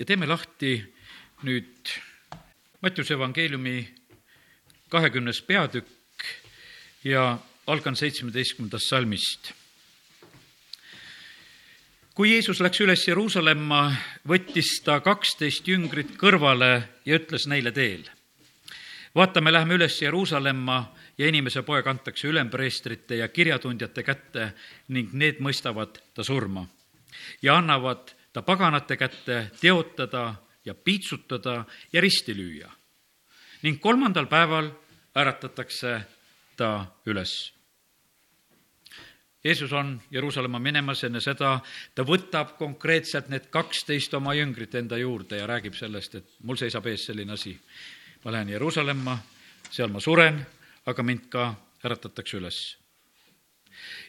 ja teeme lahti nüüd Mattiuse evangeeliumi kahekümnes peatükk ja algan seitsmeteistkümnendast salmist. kui Jeesus läks üles Jeruusalemma, võttis ta kaksteist jüngrit kõrvale ja ütles neile teel. vaata, me läheme üles Jeruusalemma ja inimese poeg antakse ülempreestrite ja kirjatundjate kätte ning need mõistavad ta surma ja annavad ta paganate kätte teotada ja piitsutada ja risti lüüa. ning kolmandal päeval äratatakse ta üles. Jeesus on Jeruusalemma minemas, enne seda ta võtab konkreetselt need kaksteist oma jüngrit enda juurde ja räägib sellest, et mul seisab ees selline asi. ma lähen Jeruusalemma, seal ma suren, aga mind ka äratatakse üles.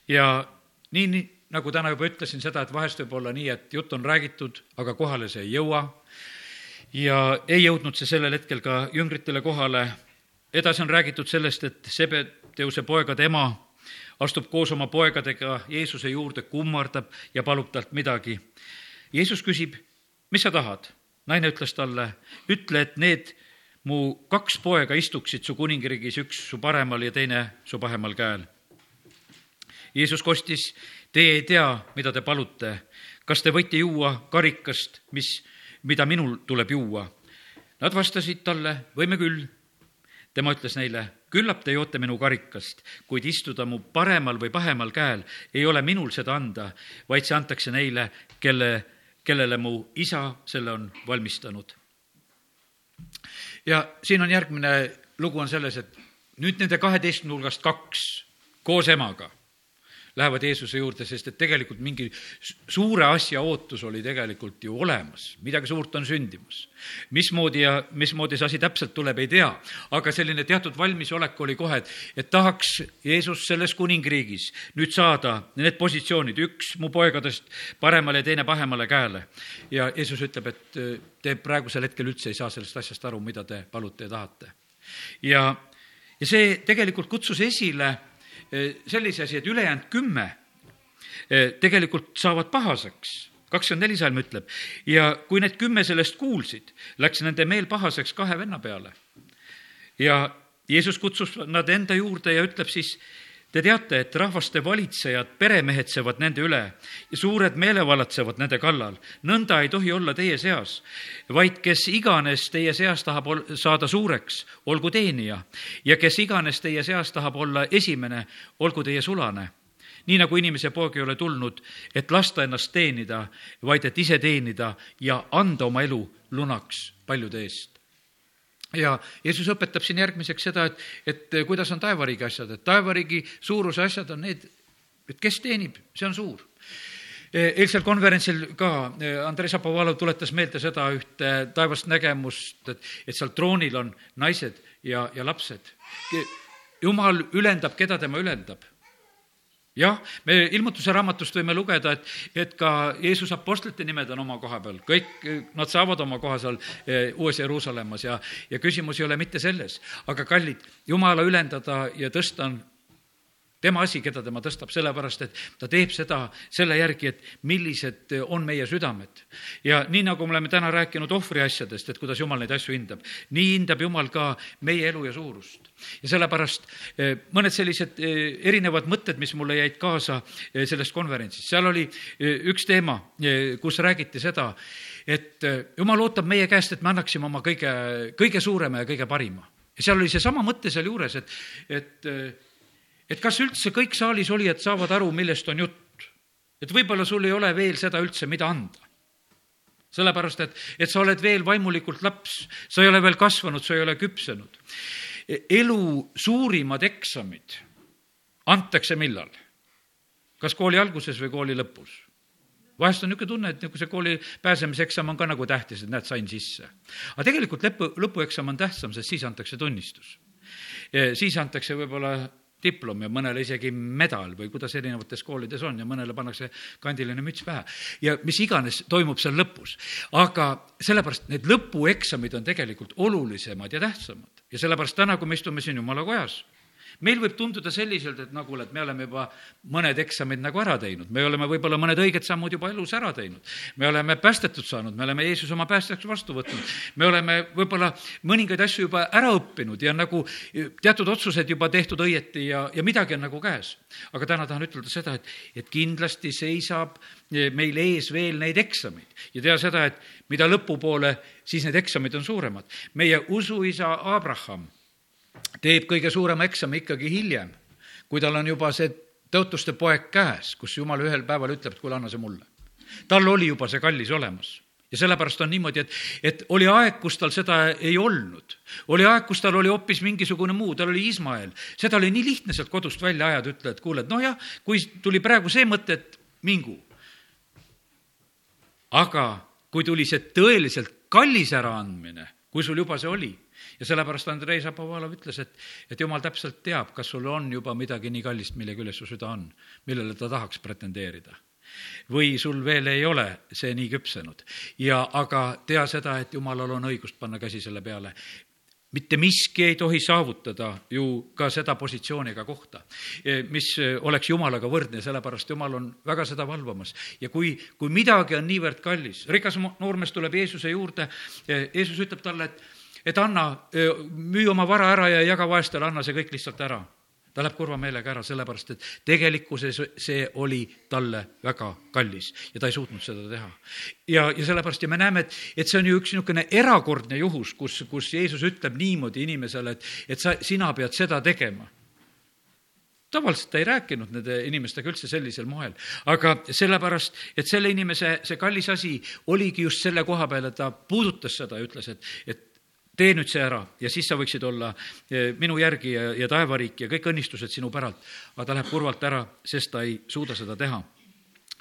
ja nii, nii nagu täna juba ütlesin seda, et vahest võib olla nii, et jutt on räägitud, aga kohale see ei jõua ja ei jõudnud see sellel hetkel ka jüngritele kohale. edasi on räägitud sellest, et Sebedeuse poegade ema astub koos oma poegadega Jeesuse juurde, kummardab ja palub talt midagi. Jeesus küsib, mis sa tahad? naine ütles talle, ütle, et need mu kaks poega istuksid su kuningriigis, üks su paremal ja teine su pahemal käel. Jeesus kostis, teie ei tea, mida te palute. kas te võite juua karikast, mis mida minul tuleb juua. Nad vastasid talle, võime küll. tema ütles neile, küllap te joote minu karikast, kuid istuda mu paremal või pahemal käel ei ole minul seda anda, vaid see antakse neile, kelle, kellele mu isa selle on valmistanud. ja siin on järgmine lugu on selles, et nüüd nende kaheteistkümne hulgast kaks koos emaga lähevad Jeesuse juurde, sest et tegelikult mingi suure asja ootus oli tegelikult ju olemas, midagi suurt on sündimas. mismoodi ja mismoodi see asi täpselt tuleb, ei tea, aga selline teatud valmisolek oli kohe, et, et tahaks Jeesus selles kuningriigis nüüd saada need positsioonid, üks mu poegadest paremale ja teine pahemale käele. ja Jeesus ütleb, et te praegusel hetkel üldse ei saa sellest asjast aru, mida te palute ja tahate. ja, ja see tegelikult kutsus esile sellise asi, et ülejäänud kümme tegelikult saavad pahaseks kakskümmend neli salm ütleb ja kui need kümme sellest kuulsid, läks nende meel pahaseks kahe venna peale. ja Jeesus kutsus nad enda juurde ja ütleb siis, Te teate, et rahvaste valitsejad peremehetsevad nende üle ja suured meelevalatsevad nende kallal. nõnda ei tohi olla teie seas, vaid kes iganes teie seas tahab ol-, saada suureks, olgu teenija ja kes iganes teie seas tahab olla esimene, olgu teie sulane nii nagu inimese poeg ei ole tulnud, et lasta ennast teenida, vaid et ise teenida ja anda oma elu lunaks paljude eest ja Jeesus õpetab siin järgmiseks seda, et, et kuidas on taevariigi asjad, et taevariigi suuruse asjad on need, et kes teenib, see on suur. eilsel konverentsil ka Andrei Šapovalov tuletas meelde seda ühte taevast nägemust, et, et seal troonil on naised ja, ja lapsed. jumal ülendab, keda tema ülendab jah, me ilmutuse raamatust võime lugeda, et, et ka Jeesuse apostlite nimed on oma koha peal, kõik nad saavad oma koha seal eh, Uues Jeruusalemmas ja, ja küsimus ei ole mitte selles, aga kallid, Jumala ülendada ja tõsta on tema asi, keda tema tõstab, sellepärast et ta teeb seda selle järgi, et millised on meie südamed. ja nii, nagu me oleme täna rääkinud ohvriasjadest, et kuidas Jumal neid asju hindab, nii hindab Jumal ka meie elu ja suurust. ja sellepärast eh, mõned sellised eh, erinevad mõtted, mis mulle jäid kaasa eh, sellest konverentsist, seal oli üks teema, kus räägiti seda, et Jumal ootab meie käest, et me annaksime oma kõige, kõige suurema ja kõige parima. ja seal oli seesama mõte sealjuures, et, et et kas üldse kõik saalis olijad saavad aru, millest on jutt. et võib-olla sul ei ole veel seda üldse, mida anda. sellepärast, et, et sa oled veel vaimulikult laps, sa ei ole veel kasvanud, sa ei ole küpsenud. elu suurimad eksamid antakse millal? kas kooli alguses või kooli lõpus? vahest on niisugune tunne, et see kooli pääsemiseksam on ka nagu tähtis, et näed, sain sisse. aga tegelikult lõpu, lõpueksam on tähtsam, sest siis antakse tunnistus. siis antakse võib-olla diplom ja mõnele isegi medal või kuidas erinevates koolides on ja mõnele pannakse kandiline müts pähe. ja mis iganes toimub seal lõpus. aga sellepärast need lõpueksamid on tegelikult olulisemad ja tähtsamad. ja sellepärast täna, kui me istume siin jumala kojas, meil võib tunduda selliselt, et nagu, et me oleme juba mõned eksamid nagu ära teinud, me oleme võib-olla mõned õiged sammud juba elus ära teinud. me oleme päästetud saanud, me oleme Jeesuse oma päästjaks vastu võtnud, me oleme võib-olla mõningaid asju juba ära õppinud ja nagu teatud otsused juba tehtud õieti ja, ja midagi on nagu käes. aga täna tahan ütelda seda, et, et kindlasti seisab meil ees veel neid eksameid ja tea seda, et mida lõpupoole, siis need eksamid on suuremad. meie usuisa Abraham teeb kõige suurema eksami ikkagi hiljem, kui tal on juba see tõotuste poeg käes, kus jumal ühel päeval ütleb, et kuule, anna see mulle. tal oli juba see kallis olemas ja sellepärast on niimoodi, et, et oli aeg, kus tal seda ei olnud. oli aeg, kus tal oli hoopis mingisugune muu, tal oli Iismael. seda oli nii lihtne sealt kodust välja ajada, ütle, et kuule, et noh jah, kui tuli praegu see mõte, et mingu. aga kui tuli see tõeliselt kallis äraandmine, kui sul juba see oli, ja sellepärast Andrei Zapovalov ütles, et, et jumal täpselt teab, kas sul on juba midagi nii kallist, mille küljes su süda on, millele ta tahaks pretendeerida või sul veel ei ole see nii küpsenud. ja aga tea seda, et jumalal on õigust panna käsi selle peale mitte miski ei tohi saavutada ju ka seda positsiooni ega kohta, mis oleks Jumalaga võrdne, sellepärast Jumal on väga seda valvamas. ja kui, kui midagi on niivõrd kallis, rikas noormees tuleb Jeesuse juurde, Jeesus ütleb talle, et et anna, müü oma vara ära ja jaga vaestele, anna see kõik lihtsalt ära. ta läheb kurva meelega ära, sellepärast et tegelikkuses see oli talle väga kallis ja ta ei suutnud seda teha. ja, ja sellepärast ja me näeme, et, et see on ju üks niisugune erakordne juhus, kus, kus Jeesus ütleb niimoodi inimesele, et, et sa, sina pead seda tegema tavaliselt ta ei rääkinud nende inimestega üldse sellisel moel, aga sellepärast, et selle inimese see kallis asi oligi just selle koha peal, et ta puudutas seda ja ütles, et, et tee nüüd see ära ja siis sa võiksid olla eh, minu järgi ja, ja taevariik ja kõik õnnistused sinu päralt. aga ta läheb kurvalt ära, sest ta ei suuda seda teha.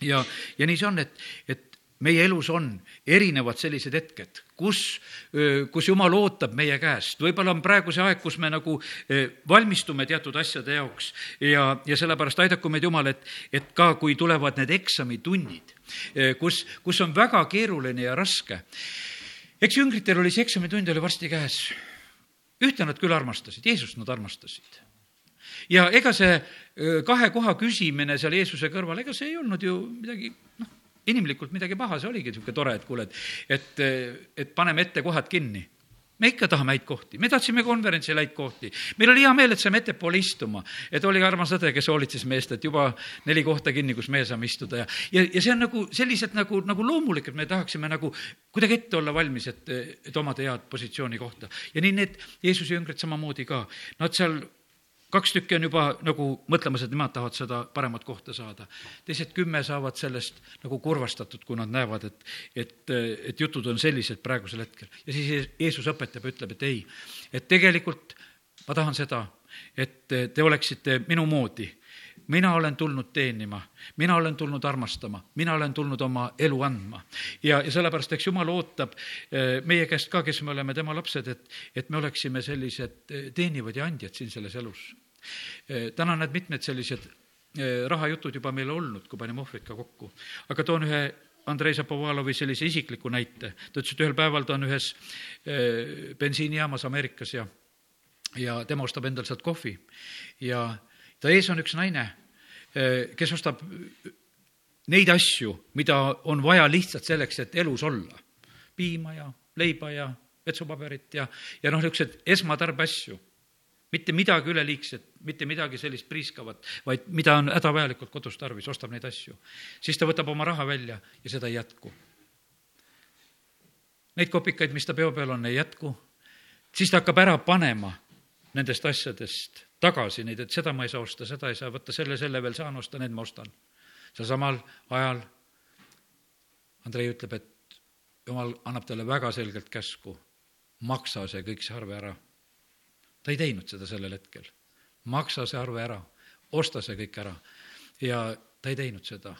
ja, ja nii see on, et, et meie elus on erinevad sellised hetked, kus, kus Jumal ootab meie käest. võib-olla on praegu see aeg, kus me nagu valmistume teatud asjade jaoks ja, ja sellepärast aidaku meid Jumal, et, et ka kui tulevad need eksamitunnid, kus, kus on väga keeruline ja raske eks jüngritel oli see eksamitund oli varsti käes. ühte nad küll armastasid, Jeesust nad armastasid. ja ega see kahe koha küsimine seal Jeesuse kõrval, ega see ei olnud ju midagi, noh, inimlikult midagi paha, see oligi niisugune tore, et kuule, et, et, et paneme ette kohad kinni me ikka tahame häid kohti, me tahtsime konverentsil häid kohti. meil oli hea meel, et saime ettepoole istuma, et oli armas õde, kes hoolitses meest, et juba neli kohta kinni, kus meie saame istuda. Ja, ja, ja see on nagu sellised nagu, nagu loomulik, et me tahaksime nagu kuidagi ette olla valmis, et, et omada head positsiooni kohta. ja nii need Jeesuse jüngrid samamoodi ka, nad seal kaks tükki on juba nagu mõtlemas, et nemad tahavad seda paremat kohta saada. teised kümme saavad sellest nagu kurvastatud, kui nad näevad, et, et, et jutud on sellised praegusel hetkel. ja siis Jeesus õpetab ja ütleb, et ei, et tegelikult ma tahan seda, et te oleksite minu moodi mina olen tulnud teenima, mina olen tulnud armastama, mina olen tulnud oma elu andma. ja, ja sellepärast, eks Jumal ootab eh, meie käest ka, kes me oleme tema lapsed, et, et me oleksime sellised eh, teenivad ja andjad siin selles elus. Eh, täna on need mitmed sellised rahajutud juba meil olnud, kui panime ohvrid ka kokku. aga toon ühe Andrei Zapovalovi sellise isikliku näite. ta ütles, et ühel päeval ta on ühes bensiinijaamas Ameerikas ja, ja tema ostab endale sealt kohvi ja ta ees on üks naine Eh, kes ostab neid asju, mida on vaja lihtsalt selleks, et elus olla. piima ja leiba ja vetsupaberit ja, ja noh, niisuguseid esmatarbeasju. mitte midagi üleliigset, mitte midagi sellist priiskavat, vaid mida on hädavajalikult kodus tarvis, ostab neid asju. siis ta võtab oma raha välja ja seda ei jätku. Neid kopikaid, mis ta peo peal on, ei jätku. siis ta hakkab ära panema nendest asjadest tagasi neid, et seda ma ei saa osta, seda ei saa võtta, selle, selle veel saan osta, need ma ostan. seal samal ajal Andrei ütleb, et jumal annab talle väga selgelt käsku, maksa see kõik see arve ära. ta ei teinud seda sellel hetkel. maksa see arve ära, osta see kõik ära. ja ta ei teinud seda.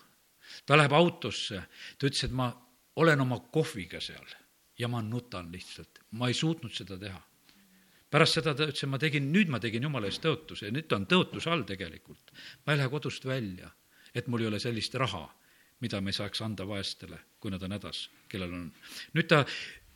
ta läheb autosse, ta ütles, et ma olen oma kohviga seal ja ma nutan lihtsalt, ma ei suutnud seda teha pärast seda ta ütles, et ma tegin, nüüd ma tegin jumala eest tõotuse ja nüüd ta on tõotuse all tegelikult. ma ei lähe kodust välja, et mul ei ole sellist raha, mida me saaks anda vaestele, kui nad on hädas, kellel on. nüüd ta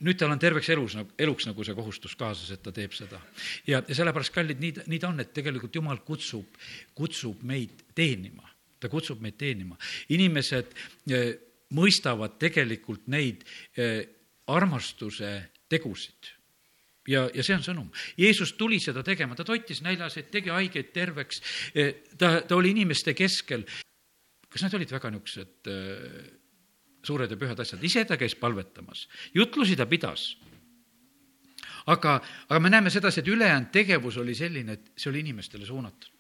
nüüd tal on terveks elus, eluks nagu see kohustus kaasas, et ta teeb seda. ja, ja sellepärast, kallid, nii, nii ta on, et tegelikult Jumal kutsub, kutsub meid teenima. ta kutsub meid teenima. inimesed eh, mõistavad tegelikult neid eh, armastuse tegusid ja, ja see on sõnum. Jeesus tuli seda tegema, ta toitis näljaseid, tegi haigeid terveks, eh, ta, ta oli inimeste keskel. kas need olid väga niisugused äh, suured ja pühad asjad, ise ta käis palvetamas, jutlusi ta pidas. aga, aga me näeme sedasi, et ülejäänud tegevus oli selline, et see oli inimestele suunatud.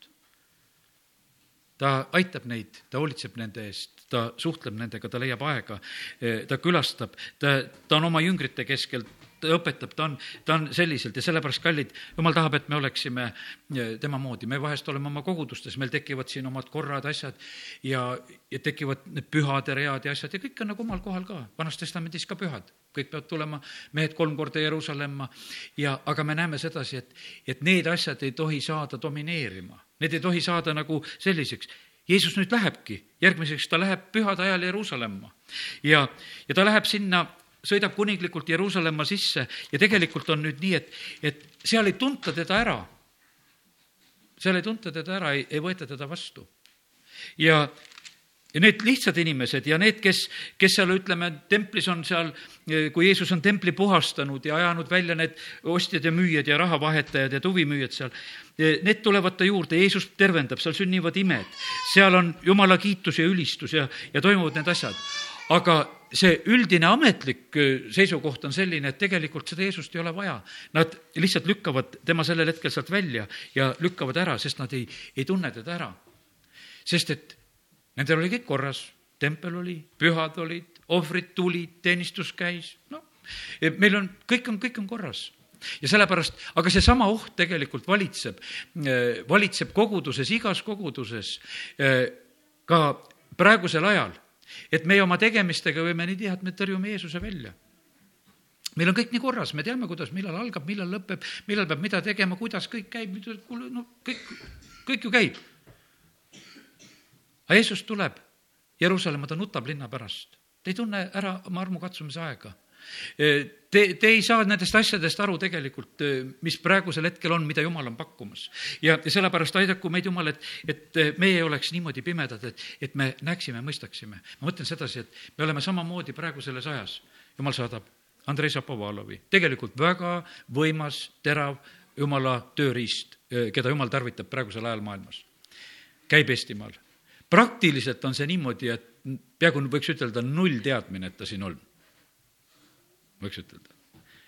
ta aitab neid, ta hoolitseb nende eest, ta suhtleb nendega, ta leiab aega, eh, ta külastab, ta, ta on oma jüngrite keskel, ta õpetab, ta on, ta on selliselt ja sellepärast, kallid, jumal tahab, et me oleksime tema moodi. me vahest oleme oma kogudustes, meil tekivad siin omad korrad, asjad ja, ja tekivad need pühade read ja asjad ja kõik on nagu omal kohal ka. vanas testamendis ka pühad, kõik peavad tulema, mehed kolm korda Jeruusalemma ja, aga me näeme sedasi, et, et need asjad ei tohi saada domineerima. Need ei tohi saada nagu selliseks Jeesus nüüd lähebki, järgmiseks ta läheb pühade ajal Jeruusalemma ja, ja ta läheb sinna sõidab kuninglikult Jeruusalemma sisse ja tegelikult on nüüd nii, et, et seal ei tunta teda ära. seal ei tunta teda ära, ei, ei võeta teda vastu. ja, ja need lihtsad inimesed ja need, kes, kes seal, ütleme, templis on seal, kui Jeesus on templi puhastanud ja ajanud välja need ostjad ja müüjad ja rahavahetajad ja tuvimüüjad seal, need tulevad ta juurde, Jeesus tervendab, seal sünnivad imed, seal on jumala kiitus ja ülistus ja, ja toimuvad need asjad. Aga see üldine ametlik seisukoht on selline, et tegelikult seda Jeesust ei ole vaja. Nad lihtsalt lükkavad tema sellel hetkel sealt välja ja lükkavad ära, sest nad ei, ei tunne teda ära. sest et nendel oli kõik korras, tempel oli, pühad olid, ohvrid tulid, teenistus käis, noh, meil on, kõik on, kõik on korras. Ja sellepärast, aga seesama oht tegelikult valitseb, valitseb koguduses, igas koguduses, ka praegusel ajal et meie oma tegemistega võime nii teha, et me tõrjume Jeesuse välja. meil on kõik nii korras, me teame, kuidas, millal algab, millal lõpeb, millal peab mida tegema, kuidas kõik käib, kuule, no kõik, kõik ju käib. aga Jeesus tuleb Jeruusalemma, ta nutab linna pärast. ta ei tunne ära oma armukatsumise aega Te, te ei saa nendest asjadest aru tegelikult, mis praegusel hetkel on, mida Jumal on pakkumas. ja, ja sellepärast aidaku meid Jumal, et, et meie ei oleks niimoodi pimedad, et, et me näeksime, mõistaksime. ma mõtlen sedasi, et me oleme samamoodi praegu selles ajas. Jumal saadab Andrei Šapovalovi, tegelikult väga võimas, terav Jumala tööriist, keda Jumal tarvitab praegusel ajal maailmas. käib Eestimaal. praktiliselt on see niimoodi, et peaaegu võiks ütelda null teadmine, et ta siin on võiks ütelda.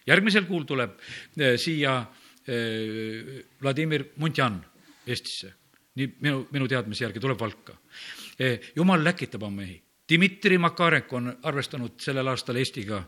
järgmisel kuul tuleb eh, siia eh, Vladimir Muntjan Eestisse. nii minu, minu teadmise järgi tuleb Valka. Eh, jumal läkitab oma mehi. Dmitri Makarenko on arvestanud sellel aastal Eestiga.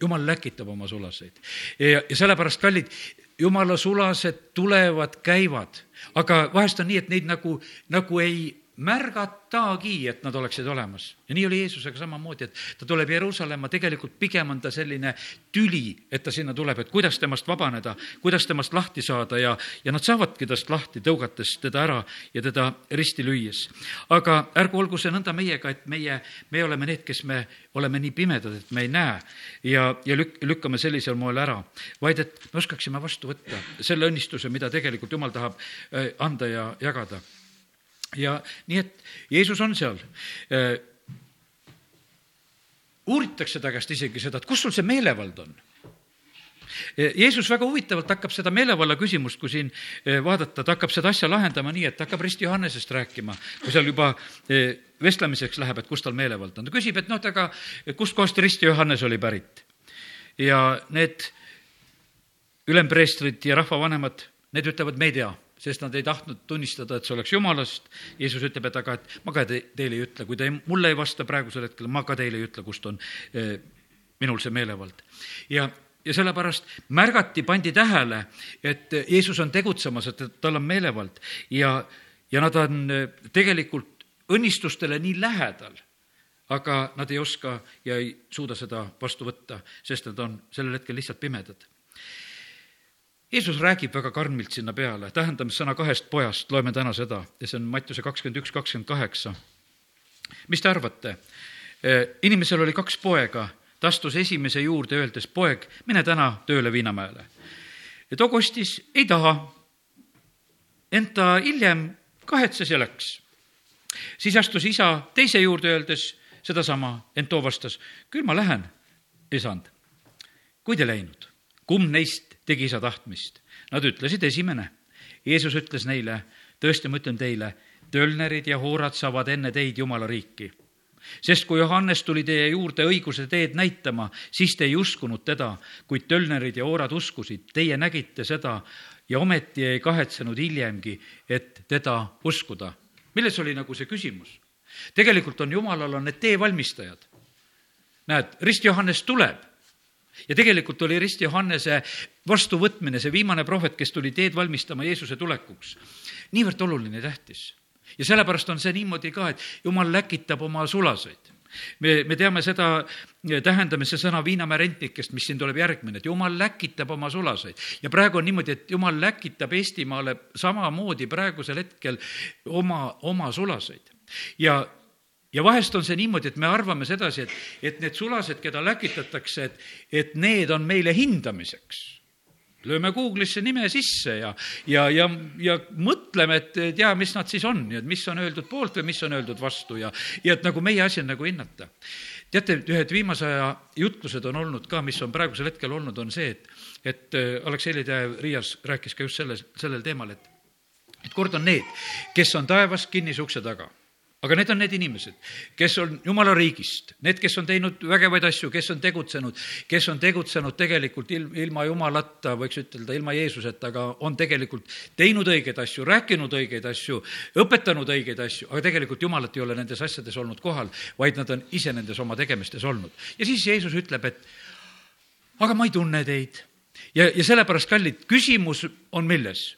jumal läkitab oma sulaseid. ja, ja sellepärast, kallid, jumala sulased tulevad, käivad, aga vahest on nii, et neid nagu, nagu ei märgatagi, et nad oleksid olemas. ja nii oli Jeesusega samamoodi, et ta tuleb Jeruusalemma, tegelikult pigem on ta selline tüli, et ta sinna tuleb, et kuidas temast vabaneda, kuidas temast lahti saada ja, ja nad saavadki tast lahti, tõugates teda ära ja teda risti lüües. aga ärgu olgu see nõnda meiega, et meie, me oleme need, kes me oleme nii pimedad, et me ei näe ja, ja lük-, lükkame sellisel moel ära, vaid et me oskaksime vastu võtta selle õnnistuse, mida tegelikult Jumal tahab äh, anda ja jagada ja nii, et Jeesus on seal äh, uuritakse ta käest isegi seda, et kus sul see meelevald on. Äh, Jeesus väga huvitavalt hakkab seda meelevalla küsimust, kui siin äh, vaadata, ta hakkab seda asja lahendama nii, et hakkab risti Johannesest rääkima, kui seal juba vestlemiseks läheb, et kus tal meelevald on. ta küsib, et noh, et aga kustkohast risti Johannes oli pärit. ja need ülempreestrid ja rahvavanemad, need ütlevad, me ei tea sest nad ei tahtnud tunnistada, et see oleks jumalast. Jeesus ütleb, et aga, et ma ka te, teile ei ütle, kui te mulle ei vasta praegusel hetkel, ma ka teile ei ütle, kust on eh, minul see meelevald. ja, ja sellepärast märgati, pandi tähele, et Jeesus on tegutsemas, et tal on meelevald ja, ja nad on eh, tegelikult õnnistustele nii lähedal aga nad ei oska ja ei suuda seda vastu võtta, sest nad on sellel hetkel lihtsalt pimedad Jeesus räägib väga karmilt sinna peale, tähendamissõna kahest pojast, loeme täna seda ja see on Mattiuse kakskümmend üks, kakskümmend kaheksa. mis te arvate? Eh, inimesel oli kaks poega, ta astus esimese juurde, öeldes, poeg, mine täna tööle Viinamäele. ja too kostis ei taha. ent ta hiljem kahetses ja läks. siis astus isa teise juurde, öeldes sedasama, ent too vastas, küll ma lähen, isand. kuid ei läinud. kumb neist tegi isa tahtmist? Nad ütlesid esimene. Jeesus ütles neile, tõesti, ma ütlen teile, tölnerid ja hoorad saavad enne teid Jumala riiki sest kui Johannes tuli teie juurde õiguse teed näitama, siis te ei uskunud teda, kuid tölnerid ja oorad uskusid, teie nägite seda ja ometi ei kahetsenud hiljemgi, et teda uskuda. milles oli nagu see küsimus? tegelikult on Jumalal on need teevalmistajad. näed, rist Johannes tuleb ja tegelikult oli rist Johannese vastuvõtmine, see viimane prohvet, kes tuli teed valmistama Jeesuse tulekuks, niivõrd oluline ja tähtis ja sellepärast on see niimoodi ka, et jumal läkitab oma sulaseid me, me teame seda, tähendame see sõna Viinamäe rentnikest, mis siin tuleb järgmine, et jumal läkitab oma sulaseid. ja praegu on niimoodi, et jumal läkitab Eestimaale samamoodi praegusel hetkel oma, oma sulaseid. ja, ja vahest on see niimoodi, et me arvame sedasi, et, et need sulased, keda läkitatakse, et, et need on meile hindamiseks lööme Google'isse nime sisse ja, ja, ja, ja mõtleme, et tea, mis nad siis on ja et mis on öeldud poolt või mis on öeldud vastu ja, ja et nagu meie asi on nagu hinnata. teate, ühed viimase aja jutlused on olnud ka, mis on praegusel hetkel olnud, on see, et, et äh, Aleksei Lidev Riias rääkis ka just selles, sellel teemal, et, et kord on need, kes on taevas kinnise ukse taga aga need on need inimesed, kes on jumala riigist, need, kes on teinud vägevaid asju, kes on tegutsenud, kes on tegutsenud tegelikult ilm, ilma jumalata, võiks ütelda ilma Jeesuseta, aga on tegelikult teinud õigeid asju, rääkinud õigeid asju, õpetanud õigeid asju, aga tegelikult jumalat ei ole nendes asjades olnud kohal, vaid nad on ise nendes oma tegemistes olnud. ja siis Jeesus ütleb, et aga ma ei tunne teid. ja, ja sellepärast, kallid, küsimus on milles?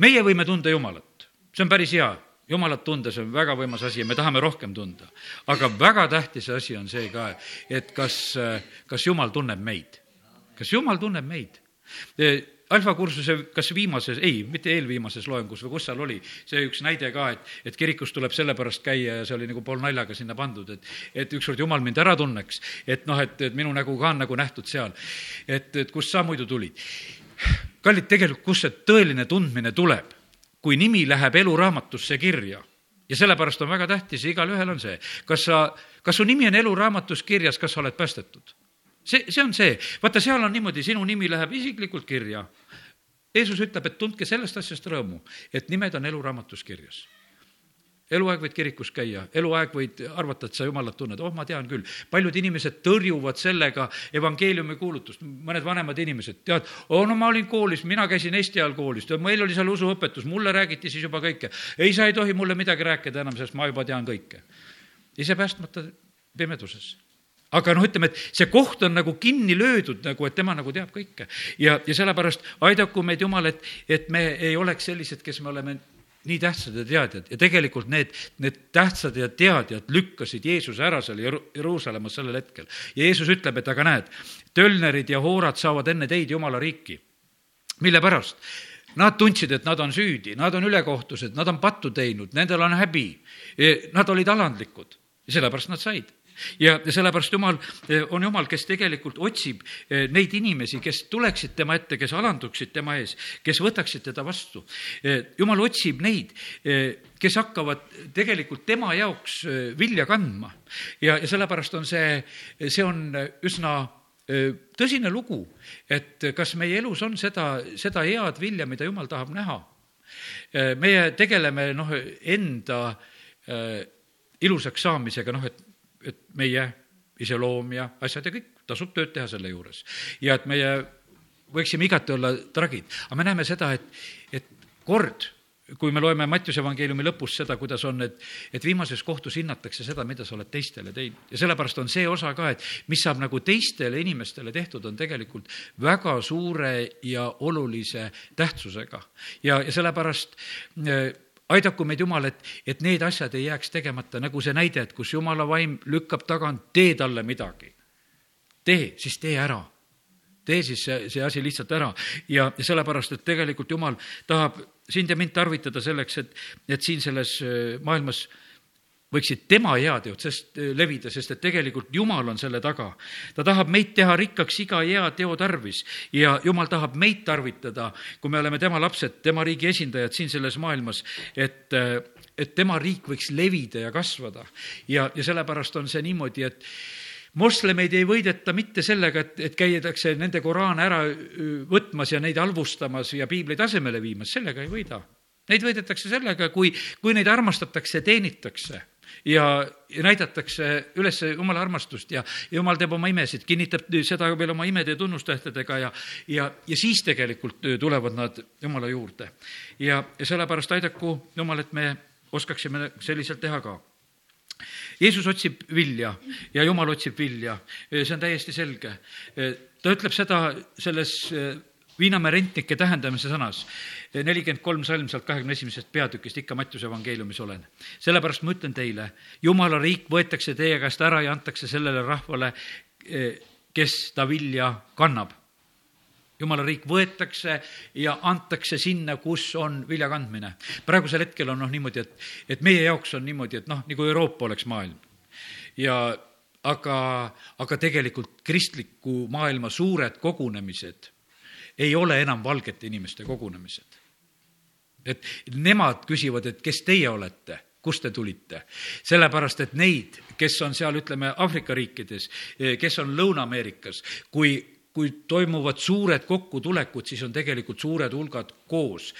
meie võime tunda Jumalat, see on päris hea jumalat tunda, see on väga võimas asi ja me tahame rohkem tunda. aga väga tähtis asi on see ka, et kas, kas jumal tunneb meid. kas jumal tunneb meid? alfakursuse kas viimases, ei, mitte eelviimases loengus või kus seal oli, see üks näide ka, et, et kirikus tuleb sellepärast käia ja see oli nagu poolnaljaga sinna pandud, et, et ükskord jumal mind ära tunneks, et noh, et, et minu nägu ka on nagu nähtud seal. et, et kust sa muidu tulid? kallid, tegelikult, kust see tõeline tundmine tuleb? Kui nimi läheb eluraamatusse kirja ja sellepärast on väga tähtis igalühel on see, kas sa, kas su nimi on eluraamatus kirjas, kas sa oled päästetud. see, see on see, vaata, seal on niimoodi, sinu nimi läheb isiklikult kirja. Jeesus ütleb, et tundke sellest asjast rõõmu, et nimed on eluraamatus kirjas eluaeg võid kirikus käia, eluaeg võid arvata, et sa Jumalat tunned, oh, ma tean küll. paljud inimesed tõrjuvad sellega evangeeliumi kuulutust, mõned vanemad inimesed, tead, oh no ma olin koolis, mina käisin Eesti ajal koolis, meil oli seal usuõpetus, mulle räägiti siis juba kõike. ei, sa ei tohi mulle midagi rääkida enam, sest ma juba tean kõike. ise päästmata pimeduses aga noh, ütleme, et see koht on nagu kinni löödud nagu, et tema nagu teab kõike. ja, ja sellepärast aidaku meid Jumal, et, et me ei oleks sellised, kes me oleme nii tähtsad ja teadjad ja tegelikult need, need tähtsad ja teadjad lükkasid Jeesuse ära seal Jeruusalemmas sellel hetkel. ja Jeesus ütleb, et aga näed, tölnerid ja hoorad saavad enne teid Jumala riiki. mille pärast? Nad tundsid, et nad on süüdi, nad on ülekohtused, nad on pattu teinud, nendel on häbi. Nad olid alandlikud ja sellepärast nad said ja, sellepärast Jumal eh, on Jumal, kes tegelikult otsib eh, neid inimesi, kes tuleksid tema ette, kes alanduksid tema ees, kes võtaksid teda vastu. Eh, Jumal otsib neid, kes hakkavad tegelikult tema jaoks vilja kandma. ja, ja sellepärast on see, see on üsna tõsine lugu, et kas meie elus on seda, seda head vilja, mida Jumal tahab näha. meie tegeleme noh, enda ilusaks saamisega, noh, et et meie iseloom ja asjad ja kõik, tasub tööd teha selle juures. ja et meie võiksime igati olla tragid, aga me näeme seda, et, et kord, kui me loeme Mattiuse evangeeliumi lõpus seda, kuidas on, et, et viimases kohtus hinnatakse seda, mida sa oled teistele teinud. ja sellepärast on see osa ka, et mis saab nagu teistele inimestele tehtud, on tegelikult väga suure ja olulise tähtsusega. ja, ja sellepärast äh, aidaku meid, Jumal, et, et need asjad ei jääks tegemata, nagu see näide, et kus Jumala vaim lükkab tagant, tee talle midagi. tee, siis tee ära. tee siis see, see asi lihtsalt ära ja, ja sellepärast, et tegelikult Jumal tahab sind ja mind tarvitada selleks, et, et siin selles äh, maailmas võiksid tema heateod sest levida, sest et tegelikult Jumal on selle taga. ta tahab meid teha rikkaks iga hea teo tarvis ja Jumal tahab meid tarvitada, kui me oleme tema lapsed, tema riigi esindajad siin selles maailmas, et, et tema riik võiks levida ja kasvada. ja, ja sellepärast on see niimoodi, et moslemeid ei võideta mitte sellega, et, et käidakse nende Koraane ära võtmas ja neid halvustamas ja piibleid asemele viimas, sellega ei võida. Neid võidetakse sellega, kui, kui neid armastatakse, teenitakse ja, ja näidatakse üles jumala armastust ja jumal teeb oma imesid, kinnitab seda veel oma imede ja tunnustähtedega ja, ja, ja siis tegelikult tulevad nad jumala juurde. ja, ja sellepärast aidaku jumal, et me oskaksime selliselt teha ka Jeesus otsib vilja ja Jumal otsib vilja, see on täiesti selge. ta ütleb seda selles Viinamäe rentnike tähendamise sõnas, nelikümmend kolm salm sealt kahekümne esimesest peatükist, ikka Mattiuse evangeeliumis olen. sellepärast ma ütlen teile, jumala riik võetakse teie käest ära ja antakse sellele rahvale, kes ta vilja kannab jumala riik võetakse ja antakse sinna, kus on vilja kandmine. praegusel hetkel on noh niimoodi, et, et meie jaoks on niimoodi, et noh, nagu Euroopa oleks maailm. ja aga, aga tegelikult kristliku maailma suured kogunemised ei ole enam valgete inimeste kogunemised. et nemad küsivad, et kes teie olete kust te tulite? sellepärast, et neid, kes on seal, ütleme, Aafrika riikides, kes on Lõuna-Ameerikas, kui kui toimuvad suured kokkutulekud, siis on tegelikult suured hulgad koos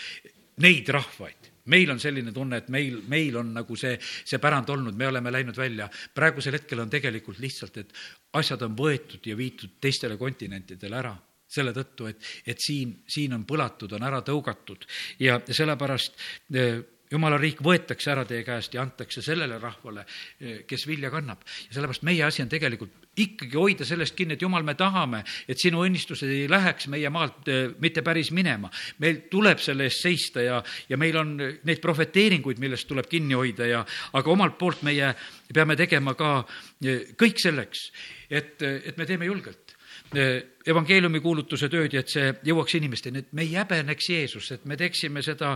neid rahvaid meil on selline tunne, et meil, meil on nagu see, see pärand olnud, me oleme läinud välja. praegusel hetkel on tegelikult lihtsalt, et asjad on võetud ja viidud teistele kontinentidele ära selle tõttu, et, et siin, siin on põlatud, on ära tõugatud ja sellepärast eh, jumala riik võetakse ära teie käest ja antakse sellele rahvale, eh, kes vilja kannab. ja sellepärast meie asi on tegelikult ikkagi hoida sellest kinni, et jumal, me tahame, et sinu õnnistused ei läheks meie maalt eh, mitte päris minema. meil tuleb selle eest seista ja, ja meil on neid prohveteeringuid, millest tuleb kinni hoida ja, aga omalt poolt meie peame tegema ka kõik selleks, et, et me teeme julgelt evangeeliumi kuulutuse tööd ja et see jõuaks inimesteni, et me ei häbeneks Jeesust, et me teeksime seda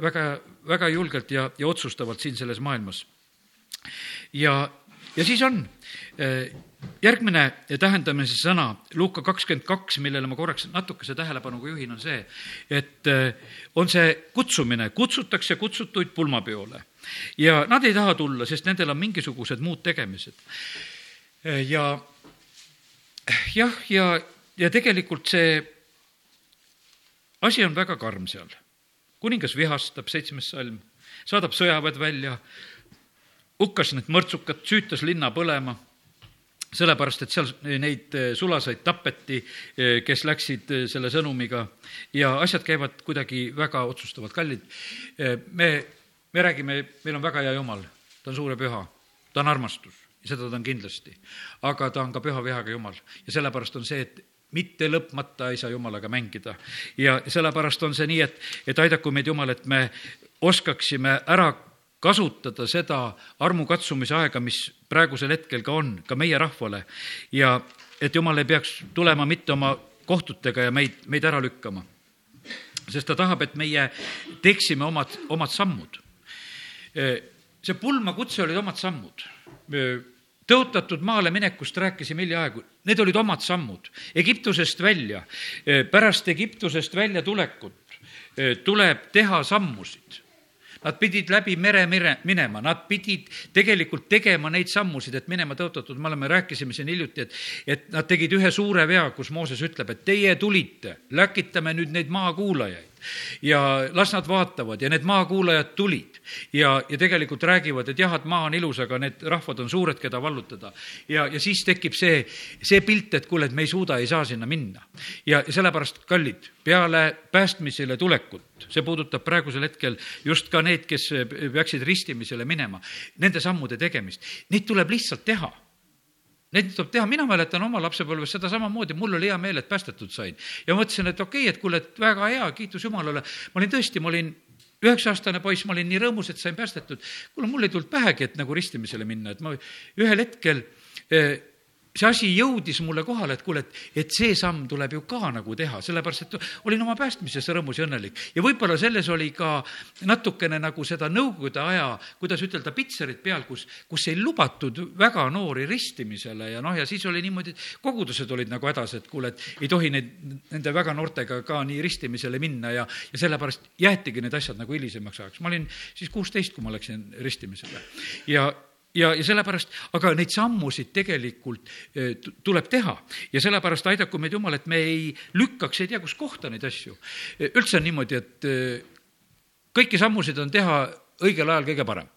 väga, väga julgelt ja, ja otsustavalt siin selles maailmas. ja, ja siis on järgmine tähendamise sõna, Luuka kakskümmend kaks, millele ma korraks natukese tähelepanuga juhin, on see, et on see kutsumine, kutsutakse kutsutuid pulmapeole ja nad ei taha tulla, sest nendel on mingisugused muud tegemised. ja jah, ja, ja tegelikult see asi on väga karm seal. kuningas vihastab, seitsmes salm, saadab sõjaväed välja, hukkas need mõrtsukad, süütas linna põlema, sellepärast et seal neid sulasaid tapeti, kes läksid selle sõnumiga ja asjad käivad kuidagi väga otsustavalt kallid. me, me räägime, meil on väga hea jumal, ta on suur ja püha, ta on armastus seda ta on kindlasti. aga ta on ka püha vihaga jumal ja sellepärast on see, et mitte lõpmata ei saa jumalaga mängida. ja sellepärast on see nii, et, et aidaku meid Jumal, et me oskaksime ära kasutada seda armukatsumise aega, mis praegusel hetkel ka on, ka meie rahvale. ja et Jumal ei peaks tulema mitte oma kohtutega ja meid, meid ära lükkama. sest ta tahab, et meie teeksime omad, omad sammud. see pulmakutse olid omad sammud tõotatud maale minekust rääkisime hiljaaegu, need olid omad sammud. Egiptusest välja, pärast Egiptusest väljatulekut tuleb teha sammusid. Nad pidid läbi mere mire, minema, nad pidid tegelikult tegema neid sammusid, et minema tõotatud, me oleme, rääkisime siin hiljuti, et, et nad tegid ühe suure vea, kus Mooses ütleb, et teie tulite, läkitame nüüd neid maakuulajaid ja las nad vaatavad ja need maakuulajad tulid ja, ja tegelikult räägivad, et jah, et maa on ilus, aga need rahvad on suured, keda vallutada. ja, ja siis tekib see, see pilt, et kuule, et me ei suuda, ei saa sinna minna. ja sellepärast, kallid, peale päästmisele tulekut, see puudutab praegusel hetkel just ka need, kes peaksid ristimisele minema, nende sammude tegemist, neid tuleb lihtsalt teha Neid tuleb teha, mina mäletan oma lapsepõlves seda samamoodi, mul oli hea meel, et päästetud sain. ja mõtlesin, et okei okay,, et kuule, et väga hea, kiitus Jumalale. ma olin tõesti, ma olin üheksa-aastane poiss, ma olin nii rõõmus, et sain päästetud. kuule, mul ei tulnud pähegi, et nagu ristimisele minna, et ma ühel hetkel eh, see asi jõudis mulle kohale, et kuule, et, et see samm tuleb ju ka nagu teha, sellepärast et olin oma päästmises rõõmus ja õnnelik. ja võib-olla selles oli ka natukene nagu seda nõukogude aja, kuidas ütelda, pitserit peal, kus, kus ei lubatud väga noori ristimisele ja noh, ja siis oli niimoodi, et kogudused olid nagu hädas, et kuule, et ei tohi neid, nende väga noortega ka nii ristimisele minna ja, ja sellepärast jäetigi need asjad nagu hilisemaks ajaks. ma olin siis kuusteist, kui ma läksin ristimisele ja ja, ja sellepärast, aga neid sammusid tegelikult eh, tuleb teha ja sellepärast aidaku meid Jumal, et me ei lükkaks ei tea kus kohta neid asju. Eh, üldse on niimoodi, et eh, kõiki sammusid on teha õigel ajal kõige parem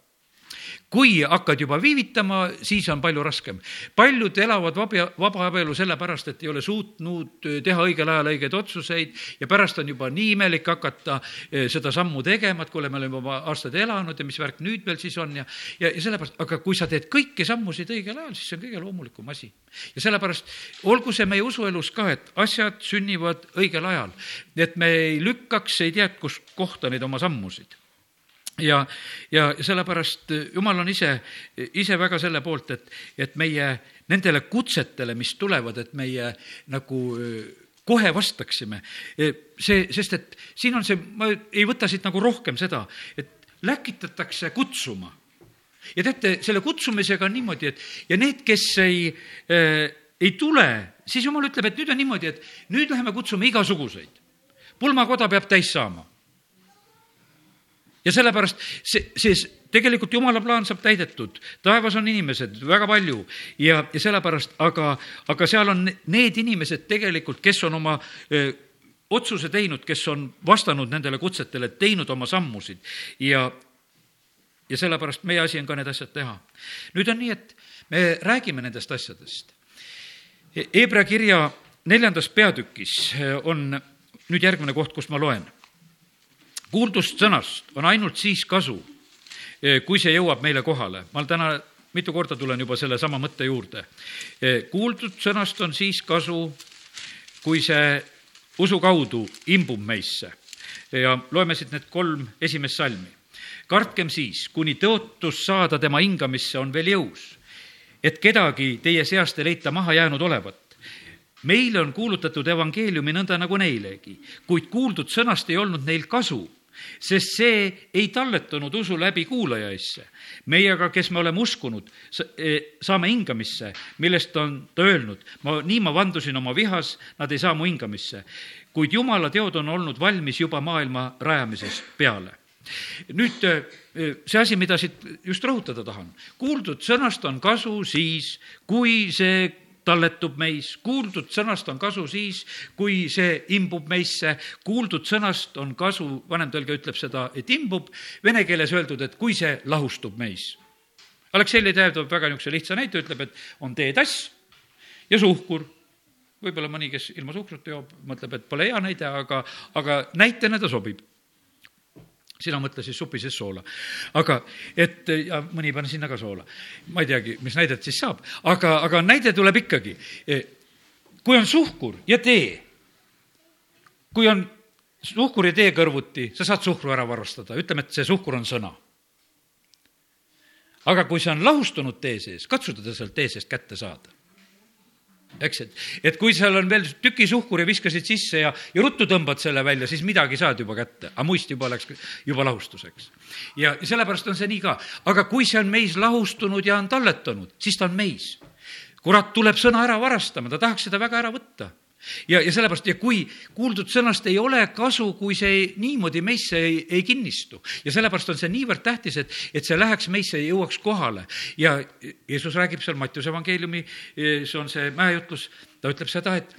kui hakkad juba viivitama, siis on palju raskem. paljud elavad vaba, vabaabielu sellepärast, et ei ole suutnud teha õigel ajal õigeid otsuseid ja pärast on juba nii imelik hakata eh, seda sammu tegema, et kuule, me oleme juba aastaid elanud ja mis värk nüüd veel siis on ja, ja, ja sellepärast, aga kui sa teed kõiki sammusid õigel ajal, siis see on kõige loomulikum asi. ja sellepärast olgu see meie usuelus ka, et asjad sünnivad õigel ajal, et me ei lükkaks ei tea kust kohta neid oma sammusid ja, ja sellepärast jumal on ise, ise väga selle poolt, et, et meie nendele kutsetele, mis tulevad, et meie nagu kohe vastaksime. see, sest et siin on see, ma ei võta siit nagu rohkem seda, et läkitatakse kutsuma. ja teate, selle kutsumisega on niimoodi, et ja need, kes ei äh,, ei tule, siis jumal ütleb, et nüüd on niimoodi, et nüüd läheme kutsume igasuguseid. pulmakoda peab täis saama ja sellepärast see, see tegelikult jumala plaan saab täidetud, taevas on inimesed väga palju ja, ja sellepärast, aga, aga seal on need inimesed tegelikult, kes on oma öö, otsuse teinud, kes on vastanud nendele kutsetele, teinud oma sammusid ja, ja sellepärast meie asi on ka need asjad teha. nüüd on nii, et me räägime nendest asjadest. Hebra kirja neljandas peatükis on nüüd järgmine koht, kust ma loen kuuldust sõnast on ainult siis kasu, eh, kui see jõuab meile kohale. ma täna mitu korda tulen juba sellesama mõtte juurde. Eh, kuuldud sõnast on siis kasu, kui see usu kaudu imbub meisse. ja loeme siit need kolm esimest salmi. kartkem siis, kuni tõotus saada tema hingamisse on veel jõus, et kedagi teie seast ei leita maha jäänud olevat meile on kuulutatud evangeeliumi nõnda nagu neilegi, kuid kuuldud sõnast ei olnud neil kasu sest see ei talletanud usu läbi kuulajaisse. meie aga, kes me oleme uskunud, e, saame hingamisse, millest on ta öelnud, ma, nii ma vandusin oma vihas, nad ei saa mu hingamisse. kuid jumala teod on olnud valmis juba maailma rajamisest peale nüüd e, see asi, mida siit just rõhutada tahan, kuuldud sõnast on kasu siis, kui see talletub meis, kuuldud sõnast on kasu siis, kui see imbub meisse, kuuldud sõnast on kasu, vanemtõlge ütleb seda, et imbub, vene keeles öeldud, et kui see lahustub meis. Aleksei Ledev toob väga niisuguse lihtsa näite, ütleb, et on teetass ja suhkur. võib-olla mõni, kes ilma suhkrut joob, mõtleb, et pole hea näide, aga, aga näitena ta sobib sina mõtle siis supi sees soola. aga et ja mõni pani sinna ka soola. ma ei teagi, mis näidet siis saab, aga, aga näide tuleb ikkagi. kui on suhkur ja tee, kui on suhkur ja tee kõrvuti, sa saad suhkru ära varastada, ütleme, et see suhkur on sõna. aga kui see on lahustunud tee sees, katsu teda sealt tee seest kätte saada eks, et, et kui seal on veel tüki suhkur ja viskasid sisse ja, ja ruttu tõmbad selle välja, siis midagi saad juba kätte, aga muist juba läks juba lahustuseks. ja sellepärast on see nii ka, aga kui see on meis lahustunud ja on talletanud, siis ta on meis. kurat tuleb sõna ära varastama, ta tahaks seda väga ära võtta ja, ja sellepärast, ja kui kuuldud sõnast ei ole kasu, kui see ei, niimoodi meisse ei, ei kinnistu ja sellepärast on see niivõrd tähtis, et, et see läheks meisse ja jõuaks kohale. ja Jeesus räägib seal Mattiuse evangeeliumi, see on see mäejutlus, ta ütleb seda, et,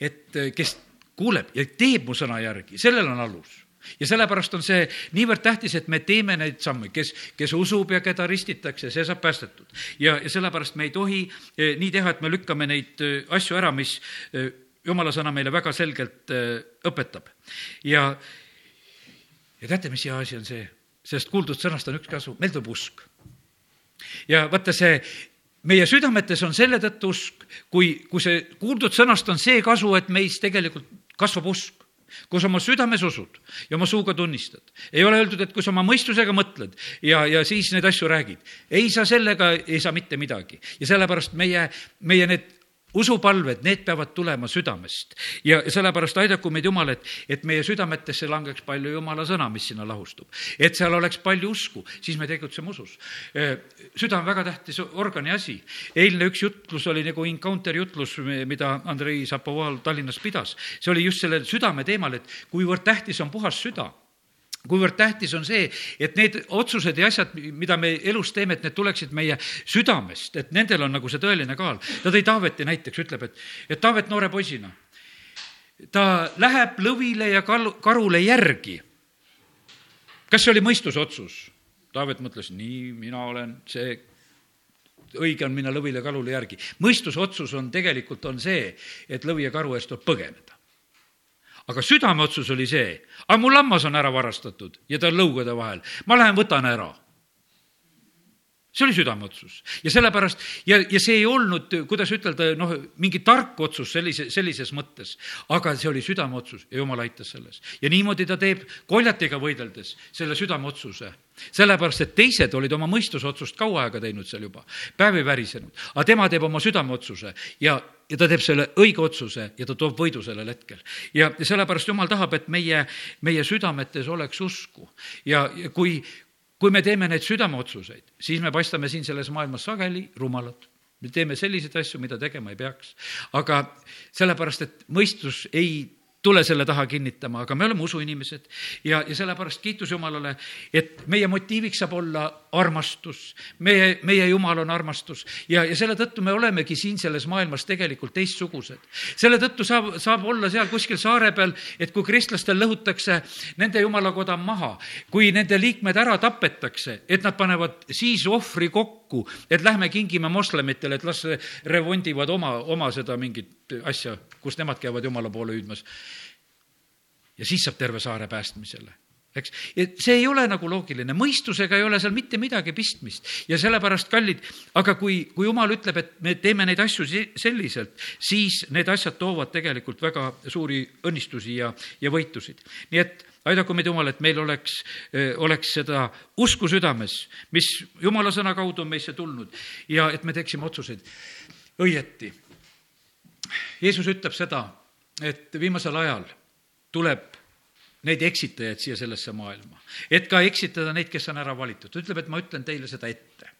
et kes kuuleb ja teeb mu sõna järgi, sellel on alus ja sellepärast on see niivõrd tähtis, et me teeme neid samme, kes, kes usub ja keda ristitakse, see saab päästetud. ja, ja sellepärast me ei tohi eh, nii teha, et me lükkame neid eh, asju ära, mis eh, jumala sõna meile väga selgelt äh, õpetab. ja, ja teate, mis hea asi on see? sellest kuuldud sõnast on üks kasu, meil tuleb usk. ja vaata, see meie südametes on selle tõttu usk, kui, kui see kuuldud sõnast on see kasu, et meis tegelikult kasvab usk kui sa oma südames usud ja oma suuga tunnistad. ei ole öeldud, et kui sa oma mõistusega mõtled ja, ja siis neid asju räägid. ei, sa sellega ei saa mitte midagi. ja sellepärast meie, meie need usupalved, need peavad tulema südamest ja sellepärast aidaku meid Jumal, et, et meie südametesse langeks palju Jumala sõna, mis sinna lahustub. et seal oleks palju usku, siis me tegutseme usus. süda on väga tähtis organi asi. eilne üks jutlus oli nagu encounter jutlus, mida Andrei Zapoval Tallinnas pidas. see oli just sellel südame teemal, et kuivõrd tähtis on puhas süda kuivõrd tähtis on see, et need otsused ja asjad, mida me elus teeme, et need tuleksid meie südamest, et nendel on nagu see tõeline kaal. ta tõi Taaveti näiteks, ütleb, et, et Taavet noore poisina, ta läheb lõvile ja kal-, karule järgi. kas see oli mõistusotsus? Taavet mõtles, nii, mina olen see, õige on minna lõvile kalule järgi. mõistusotsus on tegelikult, on see, et lõvi ja karu eest tuleb põgeneda aga südameotsus oli see, aga mu lammas on ära varastatud ja ta on lõugade vahel, ma lähen võtan ära. See oli südameotsus. Ja sellepärast ja, ja see ei olnud, kuidas ütelda, noh, mingi tark otsus sellise, sellises mõttes, aga see oli südameotsus ja jumal aitas selles. ja niimoodi ta teeb koljatiga võideldes selle südameotsuse. sellepärast, et teised olid oma mõistusotsust kaua aega teinud seal juba, päev ei värisenud, aga tema teeb oma südameotsuse ja ja ta teeb selle õige otsuse ja ta toob võidu sellel hetkel. ja sellepärast Jumal tahab, et meie, meie südametes oleks usku ja kui, kui me teeme neid südameotsuseid, siis me paistame siin selles maailmas sageli rumalad. me teeme selliseid asju, mida tegema ei peaks. aga sellepärast, et mõistus ei tule selle taha kinnitama, aga me oleme usuinimesed ja, ja sellepärast kiitus Jumalale, et meie motiiviks saab olla armastus. meie, meie Jumal on armastus ja, ja selle tõttu me olemegi siin selles maailmas tegelikult teistsugused. selle tõttu saab, saab olla seal kuskil saare peal, et kui kristlastel lõhutakse nende jumalakoda maha, kui nende liikmed ära tapetakse, et nad panevad siis ohvri kokku, et lähme kingime moslemitele, et las remondivad oma, oma seda mingit asja, kus nemad käivad jumala poole hüüdmas. ja siis saab terve saare päästmisele eks, et see ei ole nagu loogiline, mõistusega ei ole seal mitte midagi pistmist ja sellepärast, kallid, aga kui, kui jumal ütleb, et me teeme neid asju selliselt, siis need asjad toovad tegelikult väga suuri õnnistusi ja, ja võitusid. nii et aidaku meid Jumal, et meil oleks, oleks seda usku südames, mis Jumala sõna kaudu on meisse tulnud ja et me teeksime otsuseid õieti Jeesus ütleb seda, et viimasel ajal tuleb neid eksitajaid siia sellesse maailma, et ka eksitada neid, kes on ära valitud. ta ütleb, et ma ütlen teile seda ette.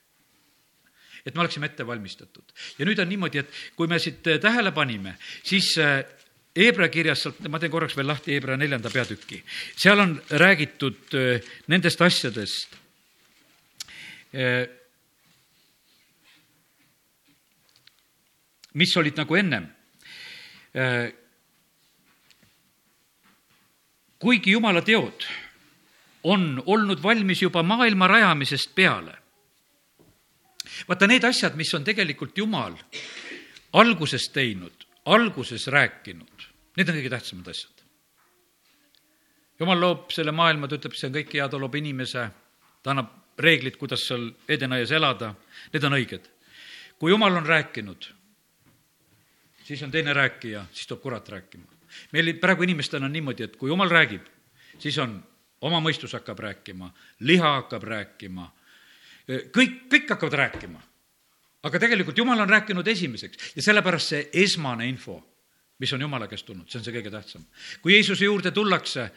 et me oleksime ette valmistatud. ja nüüd on niimoodi, et kui me siit tähele panime, siis Hebra äh, kirjas, sealt, ma teen korraks veel lahti Hebra neljanda peatüki, seal on räägitud äh, nendest asjadest, äh, mis olid nagu ennem Äh, kuigi jumala teod on olnud valmis juba maailma rajamisest peale. vaata, need asjad, mis on tegelikult Jumal alguses teinud, alguses rääkinud, need on kõige tähtsamad asjad. Jumal loob selle maailma, ta ütleb, see on kõik hea, ta loob inimese, ta annab reeglid, kuidas seal Edenaias elada, need on õiged. kui Jumal on rääkinud siis on teine rääkija, siis tuleb kurat rääkima. meil praegu inimestel on niimoodi, et kui jumal räägib, siis on, oma mõistus hakkab rääkima, liha hakkab rääkima, kõik, kõik hakkavad rääkima. aga tegelikult jumal on rääkinud esimeseks ja sellepärast see esmane info, mis on jumala käest tulnud, see on see kõige tähtsam. kui Jeesuse juurde tullakse,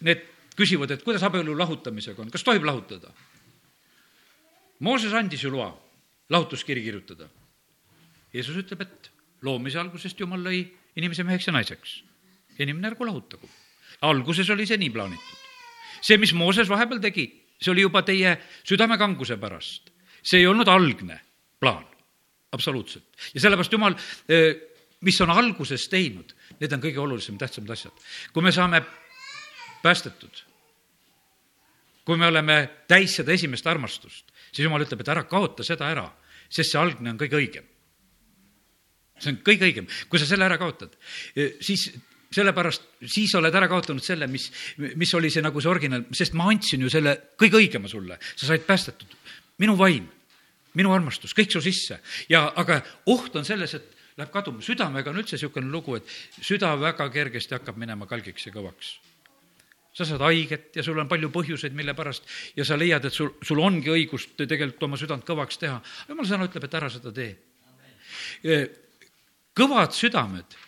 need küsivad, et kuidas abielu lahutamisega on, kas tohib lahutada? Mooses andis ju loa lahutuskiri kirjutada. Jeesus ütleb, et loomise algusest Jumal lõi inimese meheks ja naiseks. inimene ärgu lahutagu. alguses oli see nii plaanitud. see, mis Mooses vahepeal tegi, see oli juba teie südamekanguse pärast. see ei olnud algne plaan, absoluutselt. ja sellepärast Jumal, eh, mis on alguses teinud, need on kõige olulisemad, tähtsamad asjad. kui me saame päästetud, kui me oleme täis seda esimest armastust, siis Jumal ütleb, et ära kaota seda ära, sest see algne on kõige õigem see on kõige õigem, kui sa selle ära kaotad, eh, siis sellepärast, siis oled ära kaotanud selle, mis, mis oli see nagu see originaal, sest ma andsin ju selle kõige õigema sulle, sa said päästetud. minu vaim, minu armastus, kõik su sisse ja, aga oht on selles, et läheb kaduma. südamega on üldse niisugune lugu, et süda väga kergesti hakkab minema kalgiks ja kõvaks. sa saad haiget ja sul on palju põhjuseid, mille pärast ja sa leiad, et sul, sul ongi õigust tegelikult oma südant kõvaks teha. jumala sõna ütleb, et ära seda tee kõvad südamed.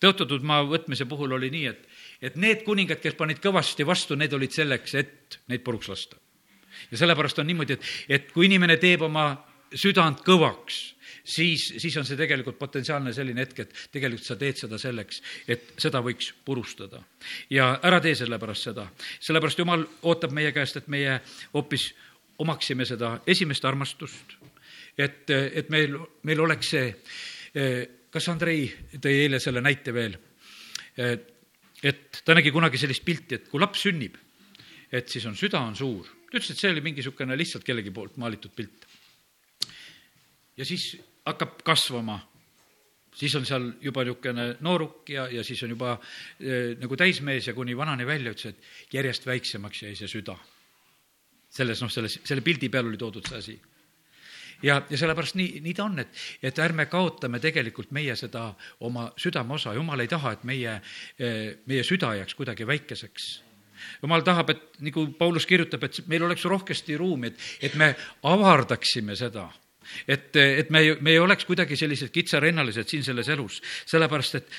tõotatud maa võtmise puhul oli nii, et, et need kuningad, kes panid kõvasti vastu, need olid selleks, et neid puruks lasta. ja sellepärast on niimoodi, et, et kui inimene teeb oma südant kõvaks, siis, siis on see tegelikult potentsiaalne selline hetk, et tegelikult sa teed seda selleks, et seda võiks purustada. ja ära tee sellepärast seda. sellepärast Jumal ootab meie käest, et meie hoopis omaksime seda esimest armastust, et, et meil, meil oleks see, kas Andrei tõi eile selle näite veel, et ta nägi kunagi sellist pilti, et kui laps sünnib, et siis on süda on suur. ta ütles, et see oli mingi niisugune lihtsalt kellegi poolt maalitud pilt. ja siis hakkab kasvama, siis on seal juba niisugune nooruk ja, ja siis on juba äh, nagu täismees ja kuni vanani välja ütles, et järjest väiksemaks jäi see süda. selles, noh, selles, selle pildi peal oli toodud see asi ja, ja sellepärast nii, nii ta on, et, et ärme kaotame tegelikult meie seda oma südameosa, jumal ei taha, et meie, meie süda jääks kuidagi väikeseks. jumal tahab, et nagu Paulus kirjutab, et meil oleks rohkesti ruumi, et, et me avardaksime seda et, et me, me ei oleks kuidagi sellised kitsarennalised siin selles elus, sellepärast et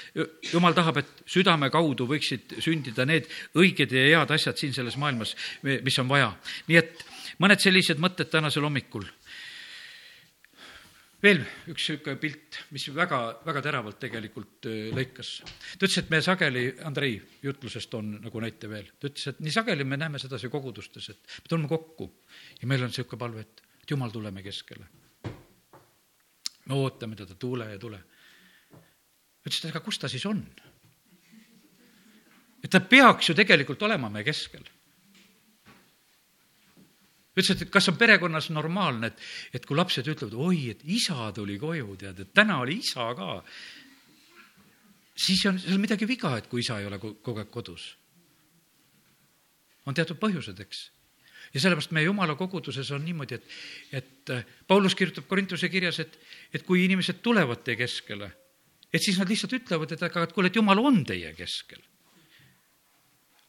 jumal tahab, et südame kaudu võiksid sündida need õiged ja head asjad siin selles maailmas, mis on vaja. nii et mõned sellised mõtted tänasel hommikul. Veel üks niisugune pilt, mis väga, väga teravalt tegelikult lõikas. ta ütles, et me sageli, Andrei jutlusest on nagu näite veel, ta ütles, et nii sageli me näeme sedasi kogudustes, et me tuleme kokku ja meil on niisugune palve, et, et jumal, tuleme keskele me ootame teda, tule ja tule. ütles ta, aga kus ta siis on? et ta peaks ju tegelikult olema meie keskel. Ütles, et kas on perekonnas normaalne, et, et kui lapsed ütlevad, oi, et isa tuli koju, tead, et täna oli isa ka, siis on, seal on midagi viga, et kui isa ei ole kogu aeg kodus. on teatud põhjused, eks ja sellepärast meie jumala koguduses on niimoodi, et, et äh, Paulus kirjutab Korintuse kirjas, et, et kui inimesed tulevad teie keskele, et siis nad lihtsalt ütlevad, et aga, et kuule, et jumal on teie keskel.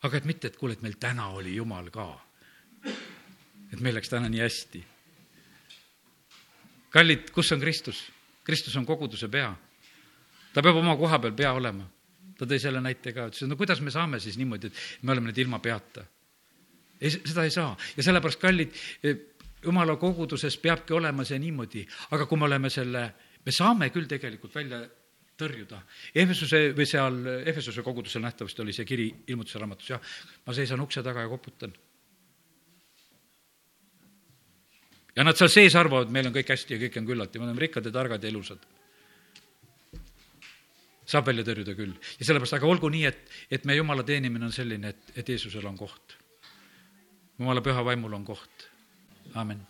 aga et mitte, et kuule, et meil täna oli jumal ka. Et meil läks täna nii hästi. kallid, kus on Kristus? Kristus on koguduse pea. ta peab oma koha peal pea olema. ta tõi selle näite ka, ütles, et no kuidas me saame siis niimoodi, et me oleme nüüd ilma peata ei, seda ei saa ja sellepärast, kallid, jumala koguduses peabki olema see niimoodi, aga kui me oleme selle, me saame küll tegelikult välja tõrjuda. Ehvesuse või seal Ehvesuse kogudusel nähtavasti oli see kiri ilmutuse raamatus, jah, ma seisan ukse taga ja koputan. Ja nad seal sees arvavad, meil on kõik hästi ja kõik on küllalt ja me oleme rikkad ja targad ja ilusad. saab välja tõrjuda küll. Ja sellepärast, aga olgu nii, et, et meie jumala teenimine on selline, et, et Jeesusel on koht. Jumala püha vaimul on koht, amin